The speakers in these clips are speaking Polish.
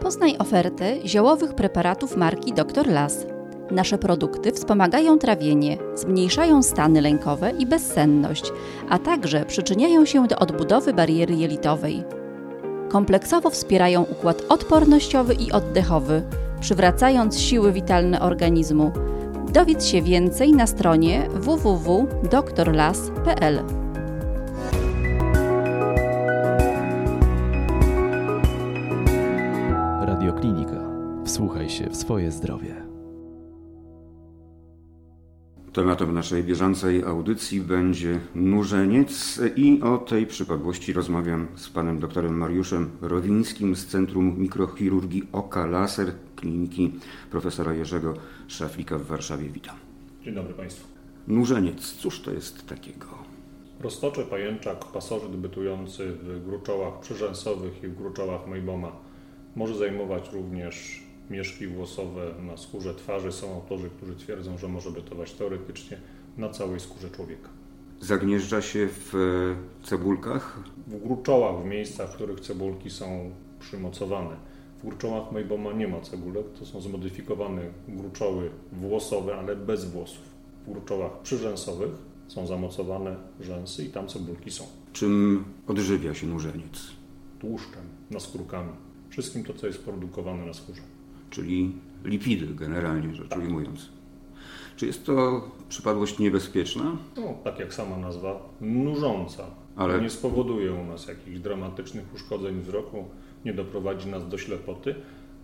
Poznaj ofertę ziołowych preparatów marki Dr. Las. Nasze produkty wspomagają trawienie, zmniejszają stany lękowe i bezsenność, a także przyczyniają się do odbudowy bariery jelitowej. Kompleksowo wspierają układ odpornościowy i oddechowy, przywracając siły witalne organizmu. Dowiedz się więcej na stronie www.drlas.pl. się w swoje zdrowie. Tematem naszej bieżącej audycji będzie nurzeniec i o tej przypadłości rozmawiam z panem doktorem Mariuszem Rowińskim z Centrum Mikrochirurgii Oka Laser Kliniki profesora Jerzego Szaflika w Warszawie. Witam. Dzień dobry Państwu. Nurzeniec, cóż to jest takiego? Roztocze pajęczak, pasożyt bytujący w gruczołach przyrzęsowych i w gruczołach Mayboma. Może zajmować również mieszki włosowe na skórze twarzy. Są autorzy, którzy twierdzą, że może bytować teoretycznie na całej skórze człowieka. Zagnieżdża się w cebulkach? W gruczołach, w miejscach, w których cebulki są przymocowane. W gruczołach Mayboma nie ma cebulek, to są zmodyfikowane gruczoły włosowe, ale bez włosów. W gruczołach przyrzęsowych są zamocowane rzęsy i tam cebulki są. Czym odżywia się nurzeniec? Tłuszczem, naskórkami. Wszystkim to, co jest produkowane na skórze. Czyli lipidy, generalnie rzecz ujmując. Czy jest to przypadłość niebezpieczna? No, tak jak sama nazwa, nużąca. Ale- Nie spowoduje u nas jakichś dramatycznych uszkodzeń wzroku, nie doprowadzi nas do ślepoty,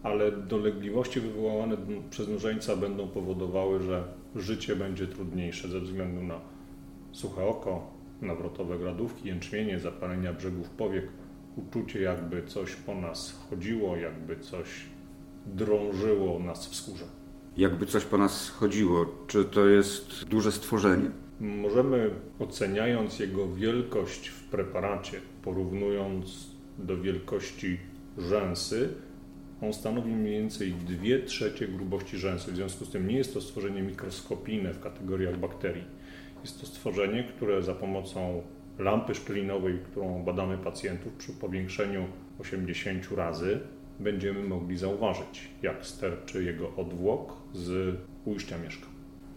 ale dolegliwości wywołane przez nużeńca będą powodowały, że życie będzie trudniejsze ze względu na suche oko, nawrotowe gradówki, jęczmienie, zapalenia brzegów powiek, uczucie jakby coś po nas chodziło, jakby coś drążyło nas w skórze. Jakby coś po nas chodziło, czy to jest duże stworzenie? Możemy oceniając jego wielkość w preparacie, porównując do wielkości rzęsy, on stanowi mniej więcej 2 trzecie grubości rzęsy. W związku z tym nie jest to stworzenie mikroskopijne w kategoriach bakterii. Jest to stworzenie, które za pomocą lampy szczelinowej, którą badamy pacjentów przy powiększeniu 80 razy, będziemy mogli zauważyć, jak sterczy jego odwłok z ujścia mieszka.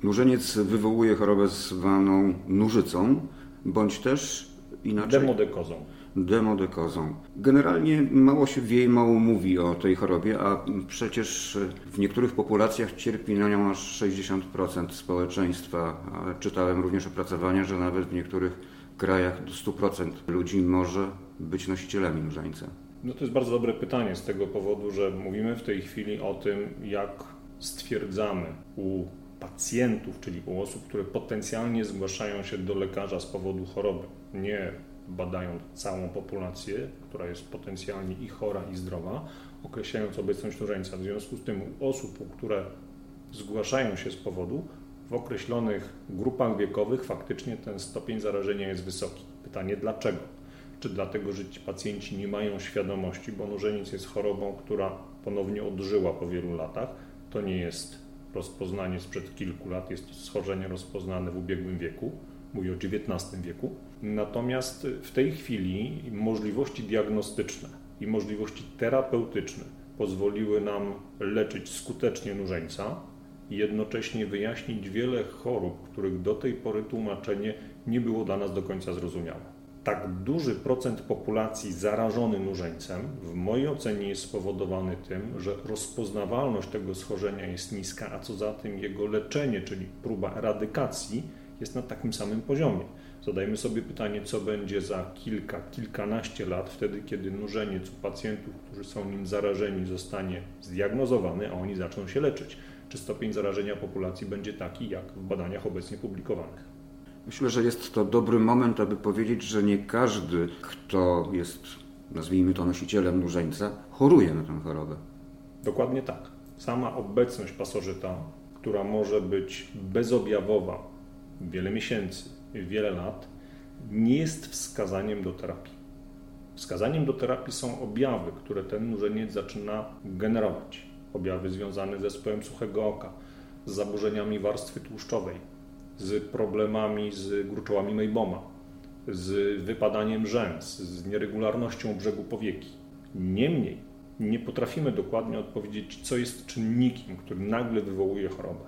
Nurzeniec wywołuje chorobę zwaną nużycą, bądź też inaczej Demodekozą. demodekozą. Generalnie mało się wie i mało mówi o tej chorobie, a przecież w niektórych populacjach cierpi na nią aż 60% społeczeństwa. Czytałem również opracowania, że nawet w niektórych krajach do 100% ludzi może być nosicielami nużeńca. No to jest bardzo dobre pytanie z tego powodu, że mówimy w tej chwili o tym, jak stwierdzamy u pacjentów, czyli u osób, które potencjalnie zgłaszają się do lekarza z powodu choroby, nie badając całą populację, która jest potencjalnie i chora, i zdrowa, określając obecność nużeńca. W związku z tym u osób, które zgłaszają się z powodu, w określonych grupach wiekowych faktycznie ten stopień zarażenia jest wysoki. Pytanie dlaczego? Czy dlatego, że ci pacjenci nie mają świadomości, bo nużeniec jest chorobą, która ponownie odżyła po wielu latach. To nie jest rozpoznanie sprzed kilku lat, jest to schorzenie rozpoznane w ubiegłym wieku, mówię o XIX wieku. Natomiast w tej chwili możliwości diagnostyczne i możliwości terapeutyczne pozwoliły nam leczyć skutecznie nużeńca i jednocześnie wyjaśnić wiele chorób, których do tej pory tłumaczenie nie było dla nas do końca zrozumiałe. Tak duży procent populacji zarażony nużeńcem w mojej ocenie jest spowodowany tym, że rozpoznawalność tego schorzenia jest niska, a co za tym jego leczenie, czyli próba eradykacji jest na takim samym poziomie. Zadajmy sobie pytanie, co będzie za kilka, kilkanaście lat, wtedy kiedy nużeniec u pacjentów, którzy są nim zarażeni, zostanie zdiagnozowany, a oni zaczną się leczyć. Czy stopień zarażenia populacji będzie taki, jak w badaniach obecnie publikowanych? Myślę, że jest to dobry moment, aby powiedzieć, że nie każdy, kto jest, nazwijmy to, nosicielem nużeńca, choruje na tę chorobę. Dokładnie tak. Sama obecność pasożyta, która może być bezobjawowa wiele miesięcy, wiele lat, nie jest wskazaniem do terapii. Wskazaniem do terapii są objawy, które ten nużeniec zaczyna generować. Objawy związane z zespołem suchego oka, z zaburzeniami warstwy tłuszczowej, z problemami z gruczołami Mayboma, z wypadaniem rzęs, z nieregularnością brzegu powieki. Niemniej nie potrafimy dokładnie odpowiedzieć, co jest czynnikiem, który nagle wywołuje chorobę.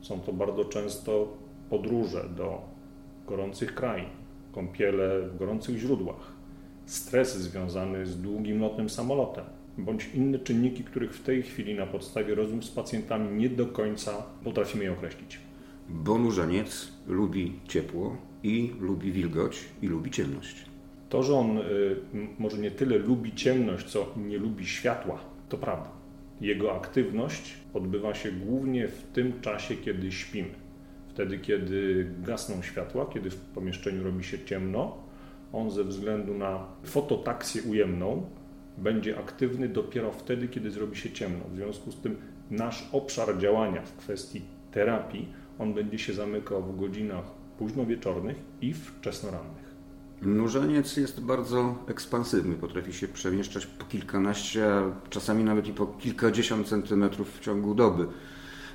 Są to bardzo często podróże do gorących krain, kąpiele w gorących źródłach, stres związany z długim lotem samolotem, bądź inne czynniki, których w tej chwili na podstawie rozmów z pacjentami nie do końca potrafimy określić. Bo nurzeniec lubi ciepło i lubi wilgoć i lubi ciemność. To, że on y, może nie tyle lubi ciemność, co nie lubi światła, to prawda. Jego aktywność odbywa się głównie w tym czasie, kiedy śpimy. Wtedy, kiedy gasną światła, kiedy w pomieszczeniu robi się ciemno, on ze względu na fototaksję ujemną będzie aktywny dopiero wtedy, kiedy zrobi się ciemno. W związku z tym nasz obszar działania w kwestii terapii, on będzie się zamykał w godzinach późnowieczornych i wczesnorannych. Nurzeniec jest bardzo ekspansywny, potrafi się przemieszczać po kilkanaście, a czasami nawet i po kilkadziesiąt centymetrów w ciągu doby,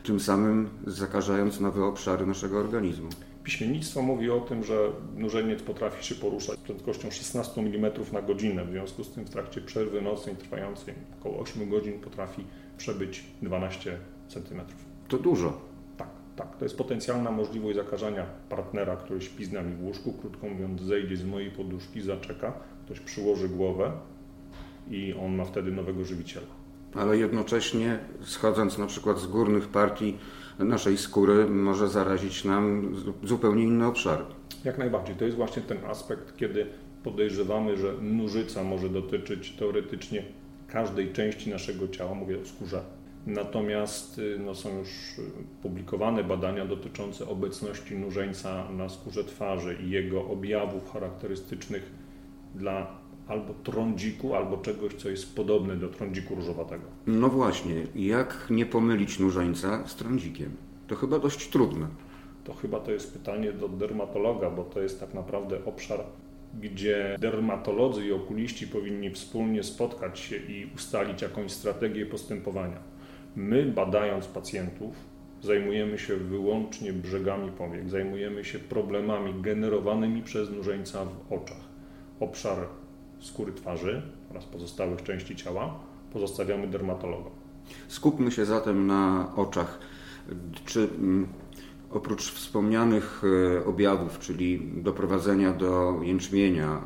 tym samym zakażając nowe obszary naszego organizmu. Piśmiennictwo mówi o tym, że nurzeniec potrafi się poruszać z prędkością 16 mm na godzinę. W związku z tym w trakcie przerwy nocnej trwającej około 8 godzin potrafi przebyć 12 cm. To dużo. Tak. To jest potencjalna możliwość zakażania partnera, który śpi z nami w łóżku. Krótko mówiąc, zejdzie z mojej poduszki, zaczeka, ktoś przyłoży głowę i on ma wtedy nowego żywiciela. Ale jednocześnie schodząc na przykład z górnych partii naszej skóry może zarazić nam zupełnie inne obszary. Jak najbardziej. To jest właśnie ten aspekt, kiedy podejrzewamy, że nużyca może dotyczyć teoretycznie każdej części naszego ciała, mówię o skórze. Natomiast y, no, są już y, publikowane badania dotyczące obecności nurzeńca na skórze twarzy i jego objawów charakterystycznych dla albo trądziku, albo czegoś, co jest podobne do trądziku różowatego. No właśnie, jak nie pomylić nurzeńca z trądzikiem? To chyba dość trudne. To chyba to jest pytanie do dermatologa, bo to jest tak naprawdę obszar, gdzie dermatolodzy i okuliści powinni wspólnie spotkać się i ustalić jakąś strategię postępowania. My, badając pacjentów, zajmujemy się wyłącznie brzegami powiek, zajmujemy się problemami generowanymi przez nurzeńca w oczach. Obszar skóry twarzy oraz pozostałych części ciała pozostawiamy dermatologom. Skupmy się zatem na oczach. Czy mm, oprócz wspomnianych e, objawów, czyli doprowadzenia do jęczmienia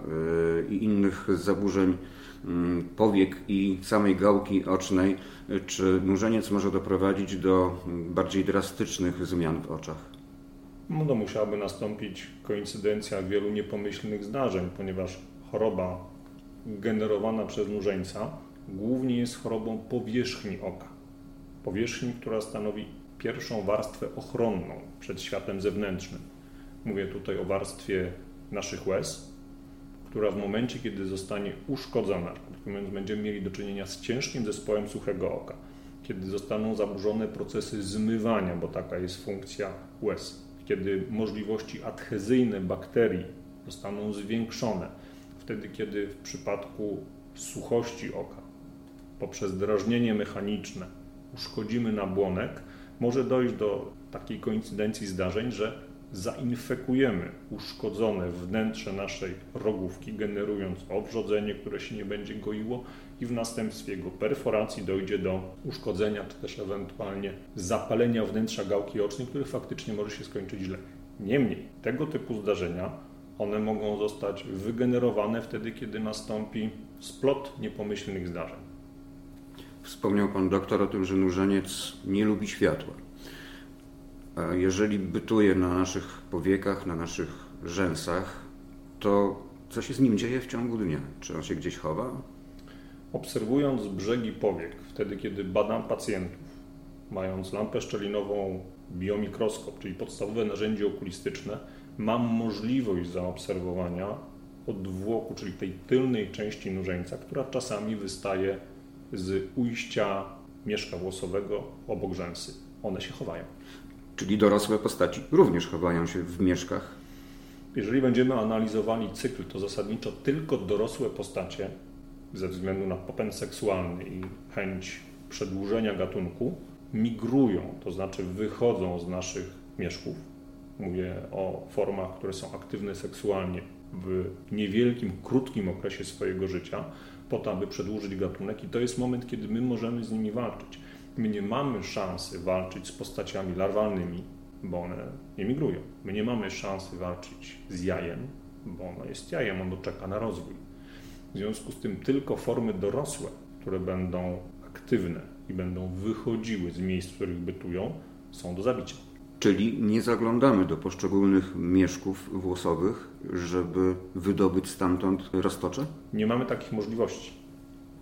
e, i innych zaburzeń powiek i samej gałki ocznej, czy nurzeniec może doprowadzić do bardziej drastycznych zmian w oczach? No, to musiałaby nastąpić koincydencja wielu niepomyślnych zdarzeń, ponieważ choroba generowana przez nurzeńca głównie jest chorobą powierzchni oka. Powierzchni, która stanowi pierwszą warstwę ochronną przed światem zewnętrznym. Mówię tutaj o warstwie naszych łez, która w momencie, kiedy zostanie uszkodzona, mówiąc, będziemy mieli do czynienia z ciężkim zespołem suchego oka, kiedy zostaną zaburzone procesy zmywania, bo taka jest funkcja łez, kiedy możliwości adhezyjne bakterii zostaną zwiększone, wtedy, kiedy w przypadku suchości oka poprzez drażnienie mechaniczne uszkodzimy nabłonek, może dojść do takiej koincydencji zdarzeń, że zainfekujemy uszkodzone wnętrze naszej rogówki, generując obrzodzenie, które się nie będzie goiło i w następstwie jego perforacji dojdzie do uszkodzenia, czy też ewentualnie zapalenia wnętrza gałki ocznej, które faktycznie może się skończyć źle. Niemniej tego typu zdarzenia one mogą zostać wygenerowane wtedy, kiedy nastąpi splot niepomyślnych zdarzeń. Wspomniał pan doktor o tym, że nurzeniec nie lubi światła. Jeżeli bytuje na naszych powiekach, na naszych rzęsach, to co się z nim dzieje w ciągu dnia? Czy on się gdzieś chowa? Obserwując brzegi powiek, wtedy kiedy badam pacjentów, mając lampę szczelinową, biomikroskop, czyli podstawowe narzędzie okulistyczne, mam możliwość zaobserwowania odwłoku, czyli tej tylnej części nurzeńca, która czasami wystaje z ujścia mieszka włosowego obok rzęsy. One się chowają. Czyli dorosłe postaci również chowają się w mieszkach? Jeżeli będziemy analizowali cykl, to zasadniczo tylko dorosłe postacie, ze względu na popęd seksualny i chęć przedłużenia gatunku, migrują, to znaczy wychodzą z naszych mieszków Mówię o formach, które są aktywne seksualnie w niewielkim, krótkim okresie swojego życia, po to, aby przedłużyć gatunek i to jest moment, kiedy my możemy z nimi walczyć. My nie mamy szansy walczyć z postaciami larwalnymi, bo one emigrują. My nie mamy szansy walczyć z jajem, bo ono jest jajem, ono czeka na rozwój. W związku z tym tylko formy dorosłe, które będą aktywne i będą wychodziły z miejsc, w których bytują, są do zabicia. Czyli nie zaglądamy do poszczególnych mieszków włosowych, żeby wydobyć stamtąd roztocze? Nie mamy takich możliwości.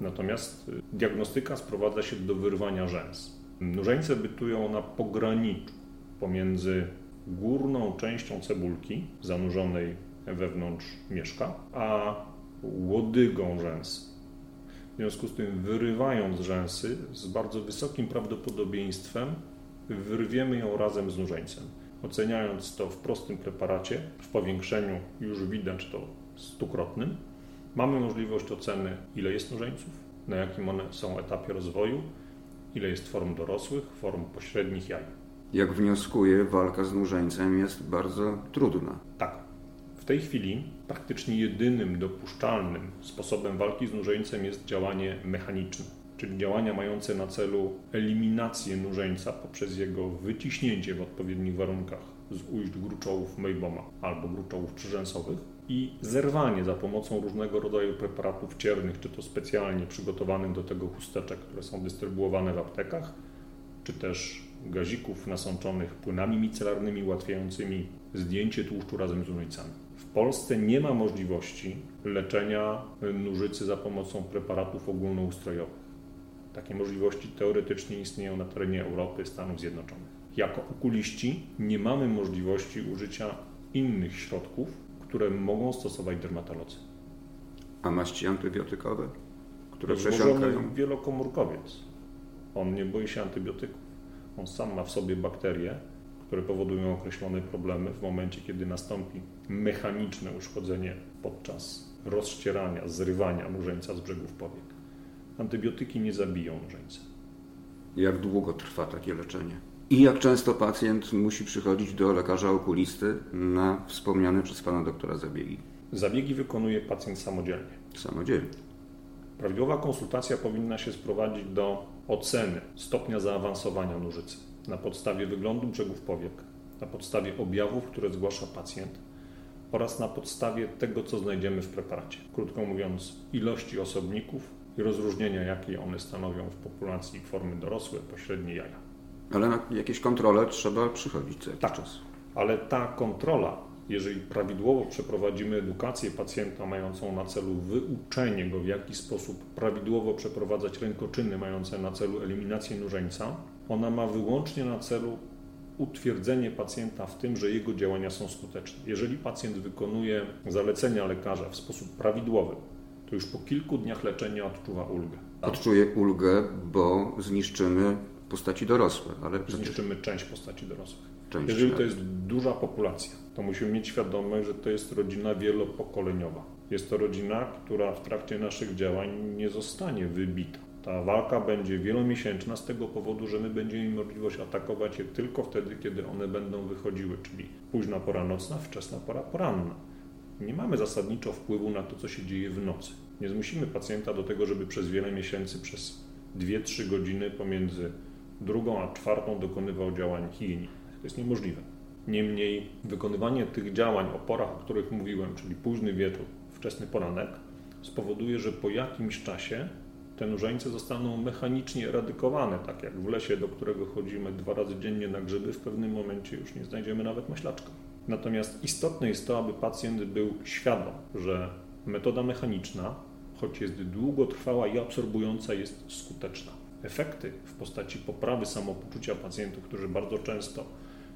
Natomiast y, diagnostyka sprowadza się do wyrwania rzęs. Nurzeńce bytują na pograniczu pomiędzy górną częścią cebulki zanurzonej wewnątrz mieszka, a łodygą rzęs. W związku z tym, wyrywając rzęsy, z bardzo wysokim prawdopodobieństwem wyrwiemy ją razem z nurzeńcem. Oceniając to w prostym preparacie, w powiększeniu już widać to stukrotnym, mamy możliwość oceny, ile jest nurzeńców, na jakim one są etapie rozwoju, ile jest form dorosłych, form pośrednich jaj. Jak wnioskuję, walka z nurzeńcem jest bardzo trudna. Tak. W tej chwili praktycznie jedynym dopuszczalnym sposobem walki z nurzeńcem jest działanie mechaniczne czyli działania mające na celu eliminację nurzeńca poprzez jego wyciśnięcie w odpowiednich warunkach z ujść gruczołów Mayboma albo gruczołów przyrzęsowych i zerwanie za pomocą różnego rodzaju preparatów ciernych, czy to specjalnie przygotowanych do tego chusteczek, które są dystrybuowane w aptekach, czy też gazików nasączonych płynami micelarnymi ułatwiającymi zdjęcie tłuszczu razem z nurzycami. W Polsce nie ma możliwości leczenia nurzycy za pomocą preparatów ogólnoustrojowych. Takie możliwości teoretycznie istnieją na terenie Europy, Stanów Zjednoczonych. Jako okuliści nie mamy możliwości użycia innych środków, które mogą stosować dermatolodzy. A maści antybiotykowe, które przesiąkają? wielokomórkowiec. On nie boi się antybiotyków. On sam ma w sobie bakterie, które powodują określone problemy w momencie, kiedy nastąpi mechaniczne uszkodzenie podczas rozścierania, zrywania murzeńca z brzegów powiek. Antybiotyki nie zabiją nożeńca. Jak długo trwa takie leczenie? I jak często pacjent musi przychodzić do lekarza okulisty na wspomniane przez pana doktora zabiegi? Zabiegi wykonuje pacjent samodzielnie. Samodzielnie. Prawidłowa konsultacja powinna się sprowadzić do oceny stopnia zaawansowania nożycy na podstawie wyglądu brzegów powiek, na podstawie objawów, które zgłasza pacjent oraz na podstawie tego, co znajdziemy w preparacie. Krótko mówiąc, ilości osobników, i rozróżnienia, jakie one stanowią w populacji formy dorosłe, pośrednie jaja. Ale na jakieś kontrole trzeba przychodzić co jakiś tak, czas. Ale ta kontrola, jeżeli prawidłowo przeprowadzimy edukację pacjenta mającą na celu wyuczenie go, w jaki sposób prawidłowo przeprowadzać rękoczyny mające na celu eliminację nurzeńca, ona ma wyłącznie na celu utwierdzenie pacjenta w tym, że jego działania są skuteczne. Jeżeli pacjent wykonuje zalecenia lekarza w sposób prawidłowy, to już po kilku dniach leczenia odczuwa ulgę. Odczuje ulgę, bo zniszczymy postaci dorosłe, ale przecież... Zniszczymy część postaci dorosłych. Część, Jeżeli tak. to jest duża populacja, to musimy mieć świadomość, że to jest rodzina wielopokoleniowa. Jest to rodzina, która w trakcie naszych działań nie zostanie wybita. Ta walka będzie wielomiesięczna z tego powodu, że my będziemy mieli możliwość atakować je tylko wtedy, kiedy one będą wychodziły, czyli późna pora nocna, wczesna pora poranna nie mamy zasadniczo wpływu na to, co się dzieje w nocy. Nie zmusimy pacjenta do tego, żeby przez wiele miesięcy, przez 2-3 godziny pomiędzy drugą a czwartą dokonywał działań higienicznych. To jest niemożliwe. Niemniej wykonywanie tych działań o porach, o których mówiłem, czyli późny wieczór, wczesny poranek, spowoduje, że po jakimś czasie te nurzeńce zostaną mechanicznie eradykowane, tak jak w lesie, do którego chodzimy dwa razy dziennie na grzyby, w pewnym momencie już nie znajdziemy nawet maślaczka. Natomiast istotne jest to, aby pacjent był świadom, że metoda mechaniczna, choć jest długotrwała i absorbująca, jest skuteczna. Efekty w postaci poprawy samopoczucia pacjentów, którzy bardzo często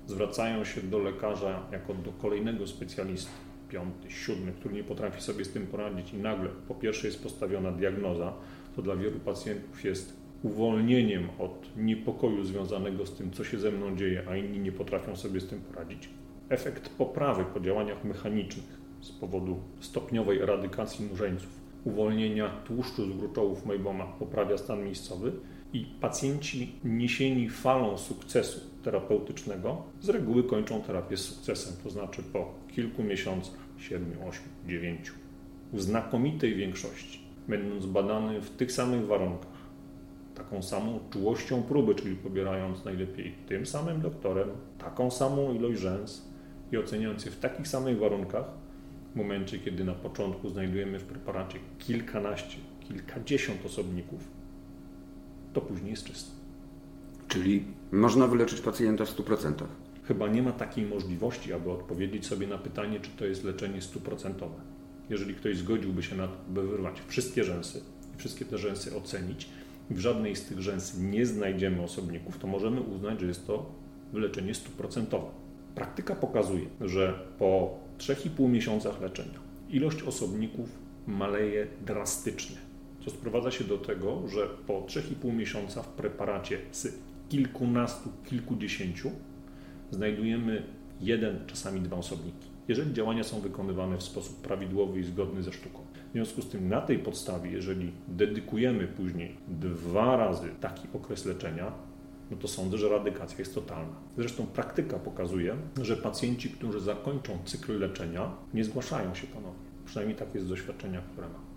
zwracają się do lekarza jako do kolejnego specjalisty, piąty, siódmy, który nie potrafi sobie z tym poradzić. I nagle po pierwsze jest postawiona diagnoza, to dla wielu pacjentów jest uwolnieniem od niepokoju związanego z tym, co się ze mną dzieje, a inni nie potrafią sobie z tym poradzić. Efekt poprawy po działaniach mechanicznych z powodu stopniowej eradykacji nurzeńców, uwolnienia tłuszczu z gruczołów Mayboma poprawia stan miejscowy i pacjenci niesieni falą sukcesu terapeutycznego z reguły kończą terapię z sukcesem, to znaczy po kilku miesiącach, 7, 8, 9, w znakomitej większości. będąc badany w tych samych warunkach, taką samą czułością próby, czyli pobierając najlepiej tym samym doktorem taką samą ilość rzęs i oceniając je w takich samych warunkach, w momencie, kiedy na początku znajdujemy w preparacie kilkanaście, kilkadziesiąt osobników, to później jest czysto. Czyli można wyleczyć pacjenta w 100%. Chyba nie ma takiej możliwości, aby odpowiedzieć sobie na pytanie, czy to jest leczenie stuprocentowe. Jeżeli ktoś zgodziłby się na to, by wyrwać wszystkie rzęsy i wszystkie te rzęsy ocenić, i w żadnej z tych rzęs nie znajdziemy osobników, to możemy uznać, że jest to wyleczenie stuprocentowe. Praktyka pokazuje, że po 3,5 miesiącach leczenia ilość osobników maleje drastycznie, co sprowadza się do tego, że po 3,5 miesiąca w preparacie z kilkunastu, kilkudziesięciu znajdujemy jeden, czasami dwa osobniki, jeżeli działania są wykonywane w sposób prawidłowy i zgodny ze sztuką. W związku z tym na tej podstawie, jeżeli dedykujemy później dwa razy taki okres leczenia, no to sądzę, że radykacja jest totalna. Zresztą praktyka pokazuje, że pacjenci, którzy zakończą cykl leczenia, nie zgłaszają się ponownie. Przynajmniej tak jest z doświadczenia, które mam.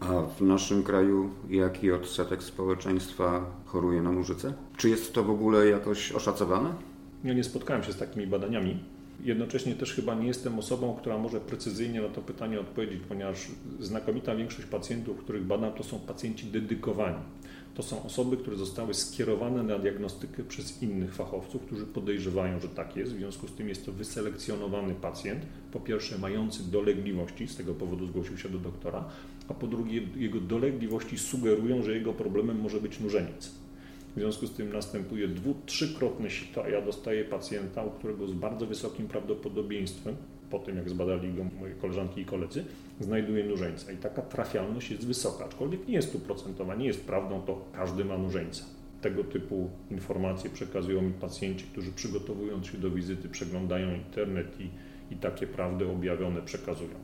A w naszym kraju jaki odsetek społeczeństwa choruje na mużycę? Czy jest to w ogóle jakoś oszacowane? Ja nie spotkałem się z takimi badaniami. Jednocześnie też chyba nie jestem osobą, która może precyzyjnie na to pytanie odpowiedzieć, ponieważ znakomita większość pacjentów, których badam, to są pacjenci dedykowani. To są osoby, które zostały skierowane na diagnostykę przez innych fachowców, którzy podejrzewają, że tak jest. W związku z tym jest to wyselekcjonowany pacjent, po pierwsze mający dolegliwości, z tego powodu zgłosił się do doktora, a po drugie jego dolegliwości sugerują, że jego problemem może być nużeniec. W związku z tym następuje dwu, trzykrotne sito, ja dostaję pacjenta, u którego z bardzo wysokim prawdopodobieństwem, po tym jak zbadali go moje koleżanki i koledzy, znajduje nużeńca. I taka trafialność jest wysoka, aczkolwiek nie jest stuprocentowa, nie jest prawdą, to każdy ma nużeńca. Tego typu informacje przekazują mi pacjenci, którzy przygotowując się do wizyty przeglądają internet i, i takie prawdy objawione przekazują.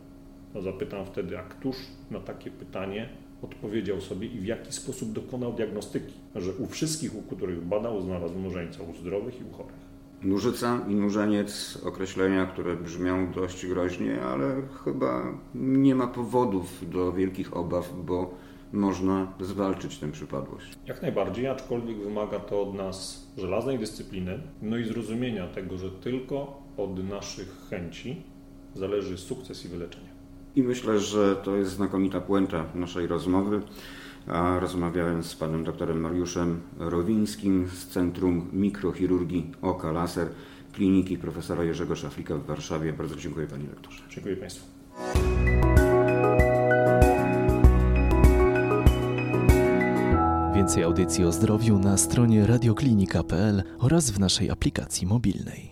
No zapytam wtedy, a któż na takie pytanie odpowiedział sobie i w jaki sposób dokonał diagnostyki, że u wszystkich, u których badał, znalazł nużeńca, u zdrowych i u chorych. Nużyca i nużeniec, określenia, które brzmią dość groźnie, ale chyba nie ma powodów do wielkich obaw, bo można zwalczyć tę przypadłość. Jak najbardziej, aczkolwiek wymaga to od nas żelaznej dyscypliny, no i zrozumienia tego, że tylko od naszych chęci zależy sukces i wyleczenie. I myślę, że to jest znakomita puenta naszej rozmowy. A rozmawiałem z panem doktorem Mariuszem Rowińskim z Centrum Mikrochirurgii Oka Laser Kliniki profesora Jerzego Szaflika w Warszawie. Bardzo dziękuję panie doktorze. Dziękuję państwu. Więcej audycji o zdrowiu na stronie radioklinika.pl oraz w naszej aplikacji mobilnej.